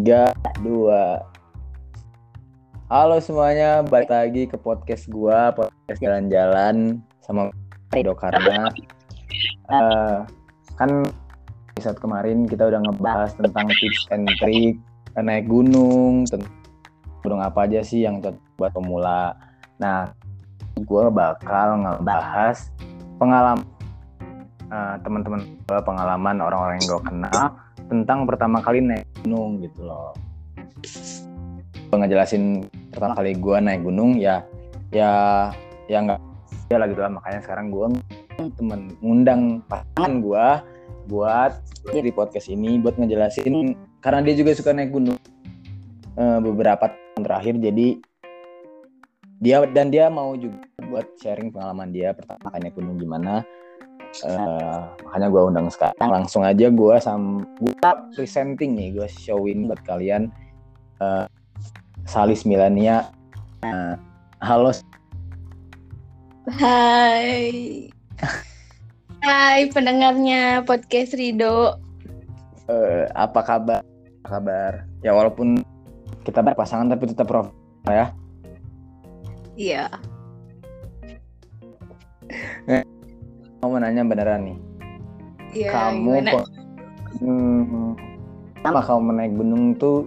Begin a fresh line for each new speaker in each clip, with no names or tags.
tiga dua. Halo semuanya balik lagi ke podcast gua podcast jalan-jalan sama Rido karena uh, kan episode kemarin kita udah ngebahas tentang tips and trick naik gunung tentang gunung apa aja sih yang buat pemula. Nah gue bakal ngebahas pengalaman uh, teman-teman gue pengalaman orang-orang yang gue kenal tentang pertama kali naik gunung gitu loh. Gue ngejelasin pertama kali gue naik gunung ya ya ya nggak ya lah gitu lah. Makanya sekarang gue temen ngundang pasangan gue buat di podcast ini buat ngejelasin karena dia juga suka naik gunung. Uh, beberapa tahun terakhir jadi dia dan dia mau juga buat sharing pengalaman dia pertama kali naik gunung gimana uh, makanya gue undang sekarang. Langsung aja gue sam gue presenting nih. Gue showin buat kalian uh, Salis Milania. Uh, halo.
Hai. Hai pendengarnya podcast Rido.
Uh, apa kabar? Apa kabar? Ya walaupun kita berpasangan tapi tetap prof ya.
Iya.
Mau nanya beneran nih.
Iya.
kamu kok hmm, apa kamu naik gunung tuh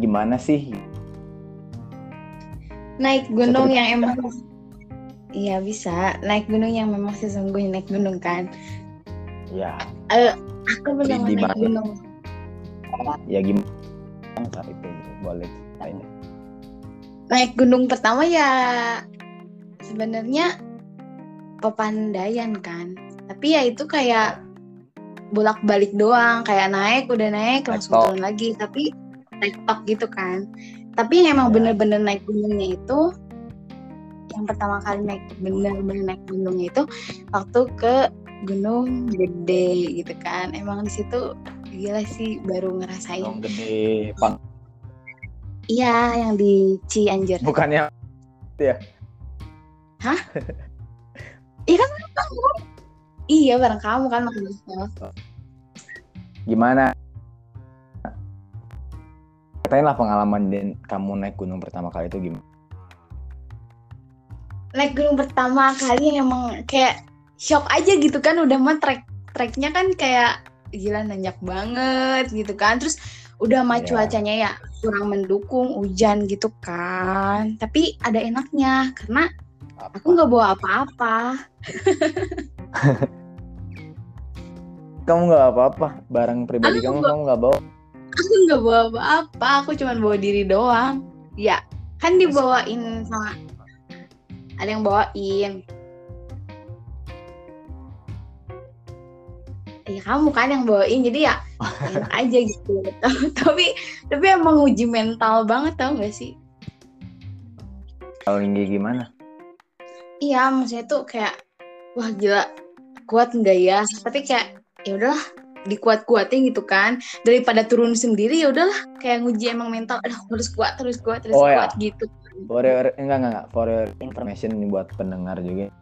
gimana sih?
Naik gunung yang emang Iya bisa naik gunung yang memang sesungguhnya naik gunung kan.
Ya.
Uh, aku belum naik gunung.
Ya gimana? Saat itu boleh.
Naik gunung pertama ya sebenarnya Pepandayan kan. Tapi ya itu kayak bolak-balik doang, kayak naik udah naik langsung turun lagi, tapi naik tok gitu kan. Tapi yang emang
Ya.
bener-bener naik gunungnya itu yang pertama kali naik bener-bener naik gunungnya itu waktu ke Gunung Gede gitu kan. Emang di situ gila sih baru ngerasain.
Gunung gede, pang
Iya, yang di Cianjur.
bukannya
Iya kan bareng kamu. Iya bareng kamu kan makanya itu.
gimana? Katain lah pengalaman dan kamu naik gunung pertama kali itu gimana?
Naik gunung pertama kali emang kayak shock aja gitu kan udah mah trek treknya kan kayak gila nanjak banget gitu kan terus udah mah
Iya.
cuacanya ya kurang mendukung hujan gitu kan tapi ada enaknya karena
Apa?
aku nggak bawa apa-apa
Kamu nggak apa-apa, barang pribadi
Aku
kamu kamu nggak bawa.
aku nggak bawa apa-apa aku cuma bawa diri doang ya kan dibawain sama ada yang bawain ya kamu kan yang bawain jadi ya enak aja gitu tapi tapi emang uji mental banget tau gak sih
Kalau tinggi gimana?
Iya maksudnya tuh kayak wah gila kuat nggak ya tapi kayak ya udahlah dikuat-kuatin gitu kan daripada turun sendiri ya udahlah kayak nguji emang mental aduh harus kuat terus kuat terus
Oh, ya.
kuat gitu
For your, enggak, enggak, enggak. For your information ini buat pendengar juga.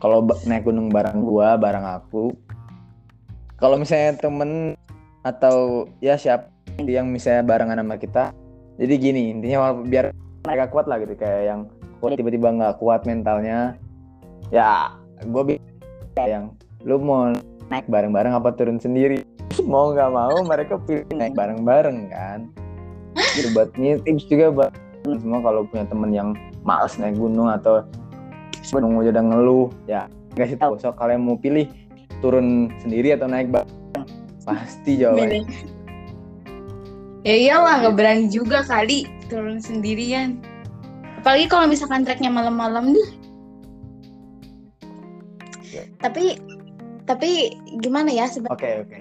Kalau naik gunung bareng gua, bareng aku. Kalau misalnya temen atau ya siapa yang misalnya barengan sama kita. Jadi gini, intinya biar mereka kuat lah gitu. Kayak yang kuat tiba-tiba nggak kuat mentalnya. Ya, gue yang lu mau naik bareng-bareng apa turun sendiri. Mau nggak mau mereka pilih naik bareng-bareng kan. Jadi buat tips juga buat semua kalau punya temen yang males naik gunung atau gunung udah ngeluh ya kasih tahu so kalian mau pilih turun sendiri atau naik bareng pasti jawabannya
ya iyalah nggak berani juga kali turun sendirian apalagi kalau misalkan treknya malam-malam nih
Ya.
tapi tapi gimana ya sebenarnya
oke oke.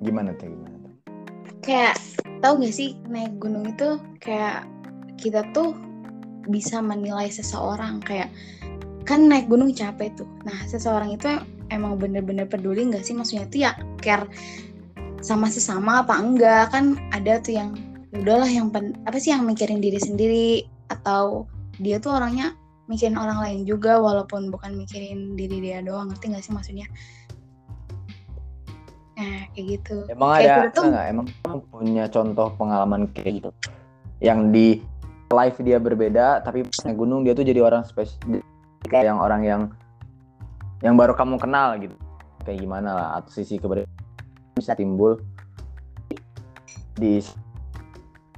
Gimana tuh gimana tuh?
Kayak tahu gak sih naik gunung itu kayak kita tuh bisa menilai seseorang. Kayak kan naik gunung capek tuh. Nah seseorang itu emang bener-bener peduli nggak sih? Maksudnya tuh ya care sama sesama apa enggak? Kan ada tuh yang "Ya udahlah yang pen- apa sih yang mikirin diri sendiri atau dia tuh orangnya mikirin orang lain juga walaupun bukan mikirin diri dia doang ngerti nggak sih maksudnya? Nah kayak gitu.
Emang
Kayak
ada
kita tuh-
enggak, emang punya contoh pengalaman kayak gitu. Yang di live dia berbeda tapi naik gunung dia tuh jadi orang spesial kayak yang orang yang yang baru kamu kenal gitu. Kayak gimana lah atau sisi keberbedaan bisa timbul di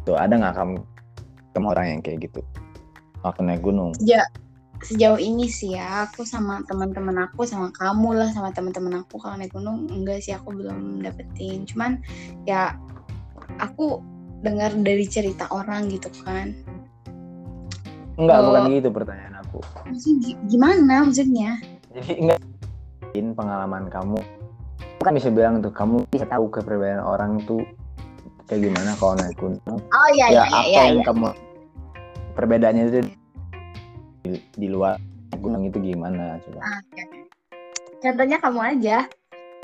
tuh ada nggak kamu kamu orang yang kayak gitu. Waktu naik gunung.
Sejak sejauh ini sih ya aku sama teman-teman aku sama kamu lah sama teman-teman aku kalau naik gunung enggak sih aku belum dapetin. Cuman ya aku dengar dari cerita orang gitu kan.
Enggak
Oh.
bukan gitu pertanyaan aku.
Maksudnya gi- gimana maksudnya?
Jadi enggak. Pengalaman kamu. Kan bisa bilang tuh kamu bisa tahu kepribadian orang tuh kayak gimana kalau naik gunung?
Oh iya
ya
iya
apa
iya
yang
iya.
kamu perbedaannya itu di, di luar gunung itu gimana coba?
Ah, oke. contohnya kamu aja.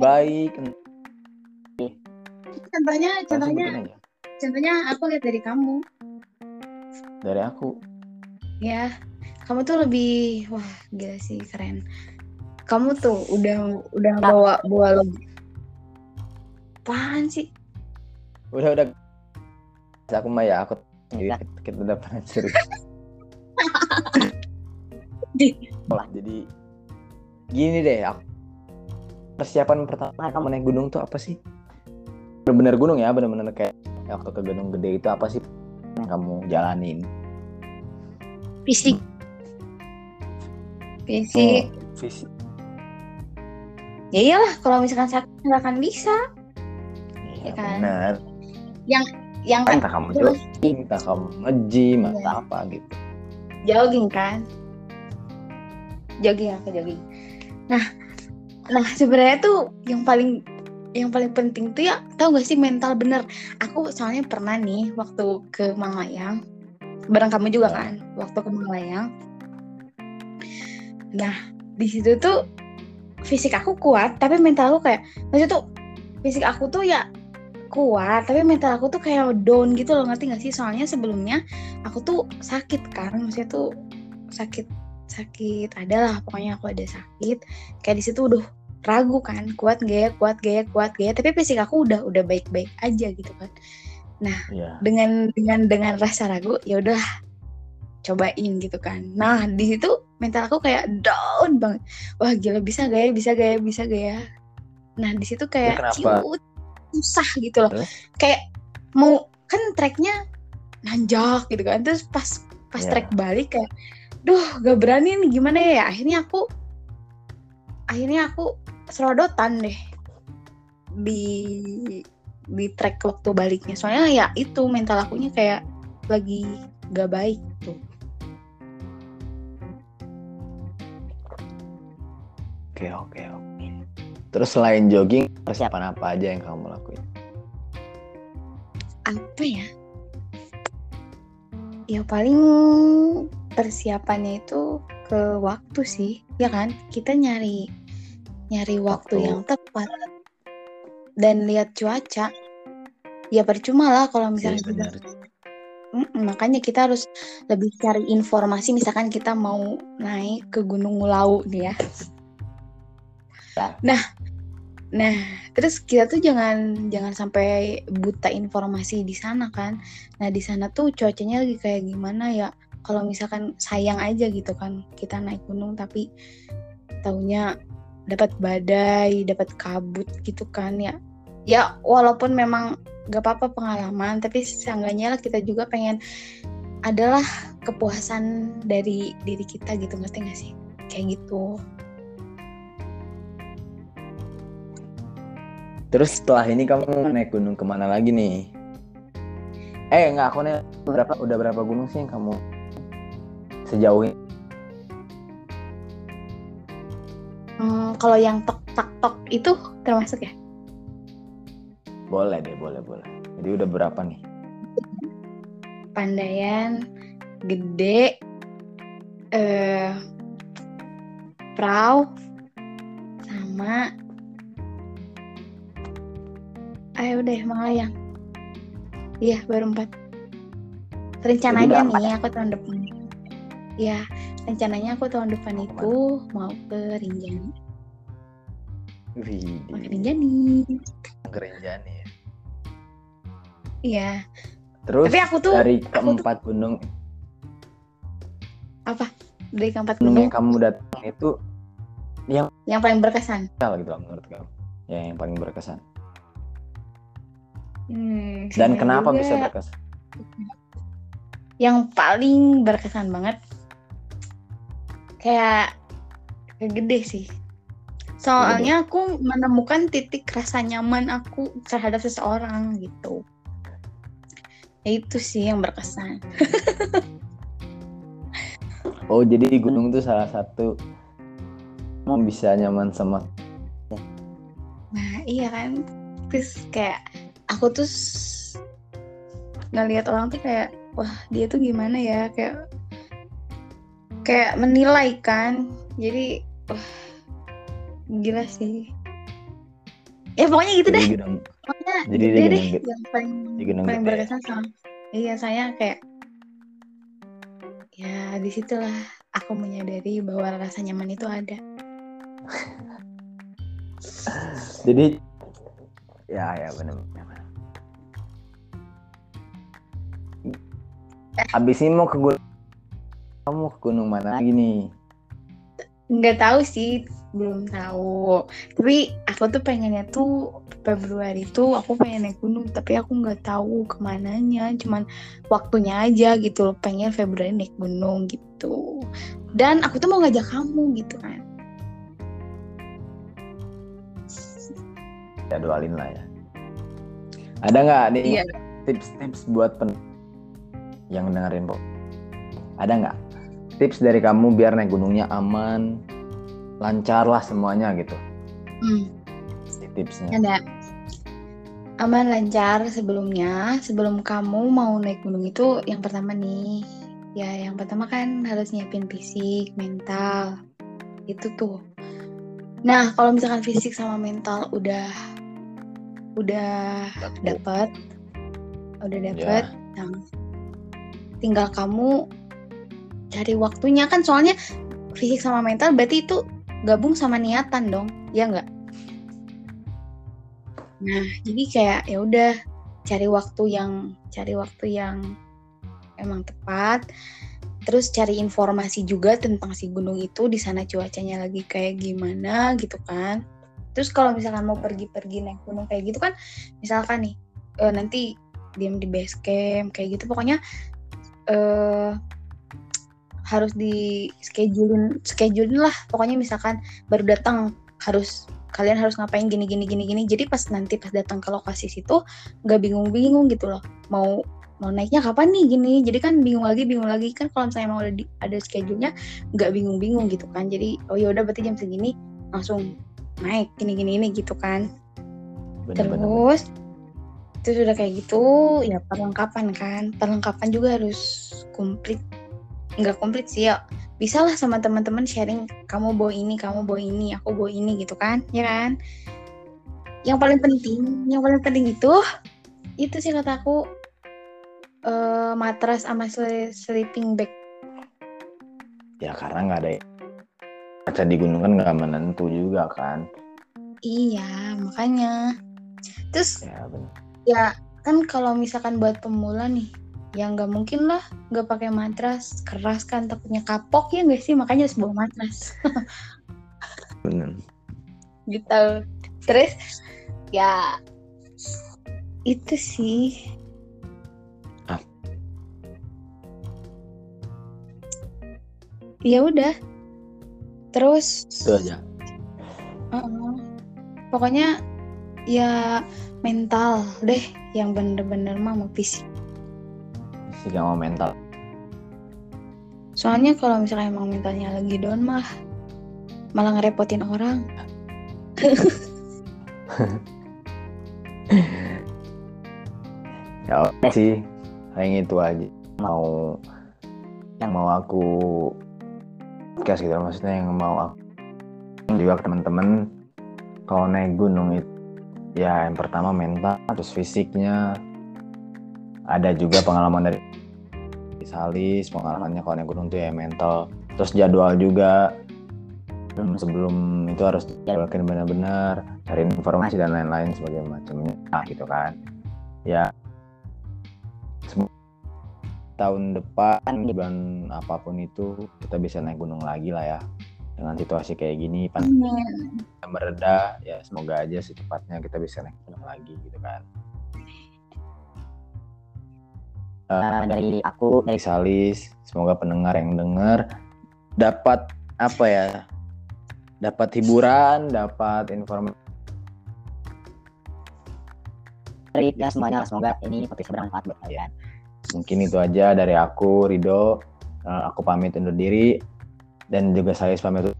Baik.
Contohnya contohnya contohnya aku lihat dari kamu.
Dari aku?
Ya kamu tuh lebih wah gila sih keren. Kamu tuh udah udah bawa bawa lebih apaan sih
udah udah. Aku mah ya aku jadi kita, udah pernah cerita. Lah, jadi gini deh aku persiapan pertama kamu naik gunung tuh apa sih? Bener-bener gunung ya bener-bener kayak waktu ke gunung gede itu apa sih yang kamu jalanin?
Fisik. Fisik.
Fisik
ya iyalah kalau misalkan sakit nggak akan bisa.
Iya
Ya kan?
benar.
Yang kan
Entah kamu jogging, entah kamu nge-gym,
Iya.
entah apa gitu.
jogging kan? Jogging apa jogging? Nah nah sebenarnya tuh yang paling yang paling penting tuh ya tau gak sih mental bener? Aku soalnya pernah nih waktu ke Manglayang bareng kamu juga
Ya.
kan? Waktu ke Manglayang nah di situ tuh fisik aku kuat tapi mental aku kayak maksudnya tuh fisik aku tuh ya kuat tapi mental aku tuh kayak down gitu loh ngerti gak sih? Soalnya sebelumnya aku tuh sakit kan maksudnya tuh sakit sakit adalah pokoknya aku ada sakit. Kayak di situ udah ragu kan kuat gak ya kuat gak ya kuat gak ya tapi fisik aku udah udah baik baik aja gitu kan.
Iya.
dengan dengan dengan rasa ragu ya udah cobain gitu kan. Nah di situ mental aku kayak down banget. Wah gila bisa gak ya bisa gak ya bisa gak ya? Nah di situ kayak
kenapa?
ciut susah gitu loh
Terus?
kayak mau kan treknya nanjak gitu kan terus pas pas
Iya.
trek balik kayak duh gak berani nih gimana ya akhirnya aku akhirnya aku serodotan deh di di trek waktu baliknya soalnya ya itu mental akunya kayak lagi gak baik tuh
Oke, oke, oke. Terus selain jogging, persiapan apa aja yang kamu lakuin?
apa ya ya paling persiapannya itu ke waktu sih ya kan kita nyari nyari waktu,
Waktu.
yang tepat dan lihat cuaca ya percuma lah kalau misalnya
Iya,
kita
benar.
Mm-mm, makanya kita harus lebih cari informasi misalkan kita mau naik ke Gunung Ngulawu nih ya.
Ya.
Nah, nah terus kita tuh jangan jangan sampai buta informasi di sana kan. Nah di sana tuh cuacanya lagi kayak gimana ya? Kalau misalkan sayang aja gitu kan kita naik gunung tapi taunya dapat badai, dapat kabut gitu kan ya. Ya walaupun memang gak apa-apa pengalaman tapi seenggaknya lah kita juga pengen adalah kepuasan dari diri kita gitu ngerti gak sih kayak gitu
Terus setelah ini kamu naik gunung ke mana lagi nih? Eh, enggak, aku nanya berapa udah berapa gunung sih yang kamu sejauh ini?
Hmm, kalau yang tok tak tok itu termasuk ya
Boleh deh, boleh, boleh. Jadi udah berapa nih?
Pandayan gede eh Prau sama ayo udah Manglayang iya baru empat. Rencananya
Jadi
nih aku tahun depan. Ya rencananya aku tahun depan itu mau ke Rinjani.
Wih,
makan Rinjani.
Rinjani ya.
iya.
Terus
Tapi aku tuh-
dari
aku tuh-
keempat gunung
dari keempat
gunung
gunung?
yang kamu datang itu
yang paling berkesan?
Apa gitu menurut kamu? Ya, yang paling berkesan.
Hmm,
Dan kenapa
juga.
bisa berkesan?
yang paling berkesan banget kayak gede sih soalnya aku menemukan titik rasa nyaman aku terhadap seseorang gitu Ya, itu sih yang berkesan
Oh, jadi gunung itu salah satu mau bisa nyaman sama
nah iya kan terus kayak aku tuh ngelihat orang tuh kayak wah dia tuh gimana ya? Kayak kayak menilai kan. Jadi wah gila sih. Ya pokoknya gitu deh.
jadi gunung.
pokoknya
Jadi
gede
dia
deh yang paling paling
gede.
berkesan sama iya saya kayak ya di situlah aku menyadari bahwa rasa nyaman itu ada.
Jadi ya ya benar. Abis ini mau ke gunung kamu ke gunung mana lagi nih?
nggak tahu sih belum tahu. Tapi aku tuh pengennya tuh Februari tuh aku pengen naik gunung tapi aku nggak tahu ke mananya. Cuman waktunya aja gitu loh pengen Februari naik gunung gitu. Dan aku tuh mau ngajak kamu gitu kan
Jadwalin lah ya. Ada nggak nih
Iya.
tips-tips buat pen yang dengerin po? Ada nggak tips dari kamu biar naik gunungnya aman, lancar lah semuanya gitu?
hmm,
Tipsnya.
ada aman lancar sebelumnya sebelum kamu mau naik gunung itu yang pertama nih ya yang pertama kan harus nyiapin fisik mental itu tuh nah kalau misalkan fisik sama mental udah udah dapat udah dapet. Nah, tinggal kamu cari waktunya. Kan soalnya fisik sama mental berarti itu gabung sama niatan dong. Ya nggak? Nah jadi kayak ya udah cari waktu yang cari waktu yang emang tepat. Terus cari informasi juga tentang si gunung itu di sana cuacanya lagi kayak gimana gitu kan terus kalau misalkan mau pergi-pergi naik gunung kayak gitu kan misalkan nih eh, nanti diam di base camp kayak gitu pokoknya eh harus di schedulein schedulein lah. Pokoknya misalkan baru datang harus kalian harus ngapain gini gini gini gini. Jadi pas nanti pas datang ke lokasi situ nggak bingung bingung gitu loh. Mau mau naiknya kapan nih gini? Jadi kan bingung lagi bingung lagi. Kan kalau misalnya mau ada ada schedule-nya nggak bingung bingung gitu kan. Jadi oh ya udah berarti jam segini langsung naik gini gini ini gitu kan.
Bener-bener.
Terus itu sudah kayak gitu ya perlengkapan kan. Perlengkapan juga harus komplit. Nggak komplit sih ya. Bisa lah sama teman-teman sharing kamu bawa ini kamu bawa ini aku bawa ini gitu kan ya kan? Yang paling penting yang paling penting itu itu sih kataku eh matras sama sleeping bag.
Ya karena nggak ada kaca di gunung kan nggak menentu juga kan.
iya makanya terus
Ya bener.
ya kan kalau misalkan buat pemula nih ya nggak mungkin lah nggak pakai matras keras kan takutnya kapok ya nggak sih makanya harus bawa matras
bener.
gitu terus ya itu sih
Ah.
ya udah terus
Itu aja.
uh-uh. pokoknya ya mental deh yang bener-bener mah mau fisik
Sih nggak mau mental.
Soalnya kalau misalnya emang mentalnya lagi down mah malah ngerepotin orang.
Ya oke sih, paling itu aja. Mau yang mau aku podcast gitu maksudnya yang mau aku juga ke teman-teman kalau naik gunung itu ya yang pertama mental terus fisiknya. Ada juga pengalaman dari Salis pengalamannya kalau naik gunung tuh ya mental. Terus jadwal juga. Sebelum sebelum itu harus dijadwalkan benar-benar cari informasi dan lain-lain sebagai macamnya. Nah, gitu kan. Ya tahun depan di bulan apa pun itu kita bisa naik gunung lagi lah ya. Dengan situasi kayak gini pandemi mereda ya semoga aja secepatnya kita bisa naik gunung lagi gitu kan. Uh, dari aku dari Salis semoga pendengar yang dengar dapat apa ya? Dapat hiburan dapat informasi dari ya semuanya semoga ini podcast bermanfaat buat kalian mungkin itu aja dari aku Rido uh, aku pamit undur diri dan juga saya pamit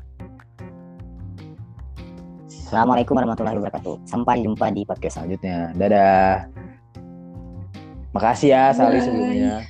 Assalamualaikum warahmatullahi wabarakatuh. Sampai jumpa di podcast selanjutnya. Dadah. Makasih ya Sali sebelumnya.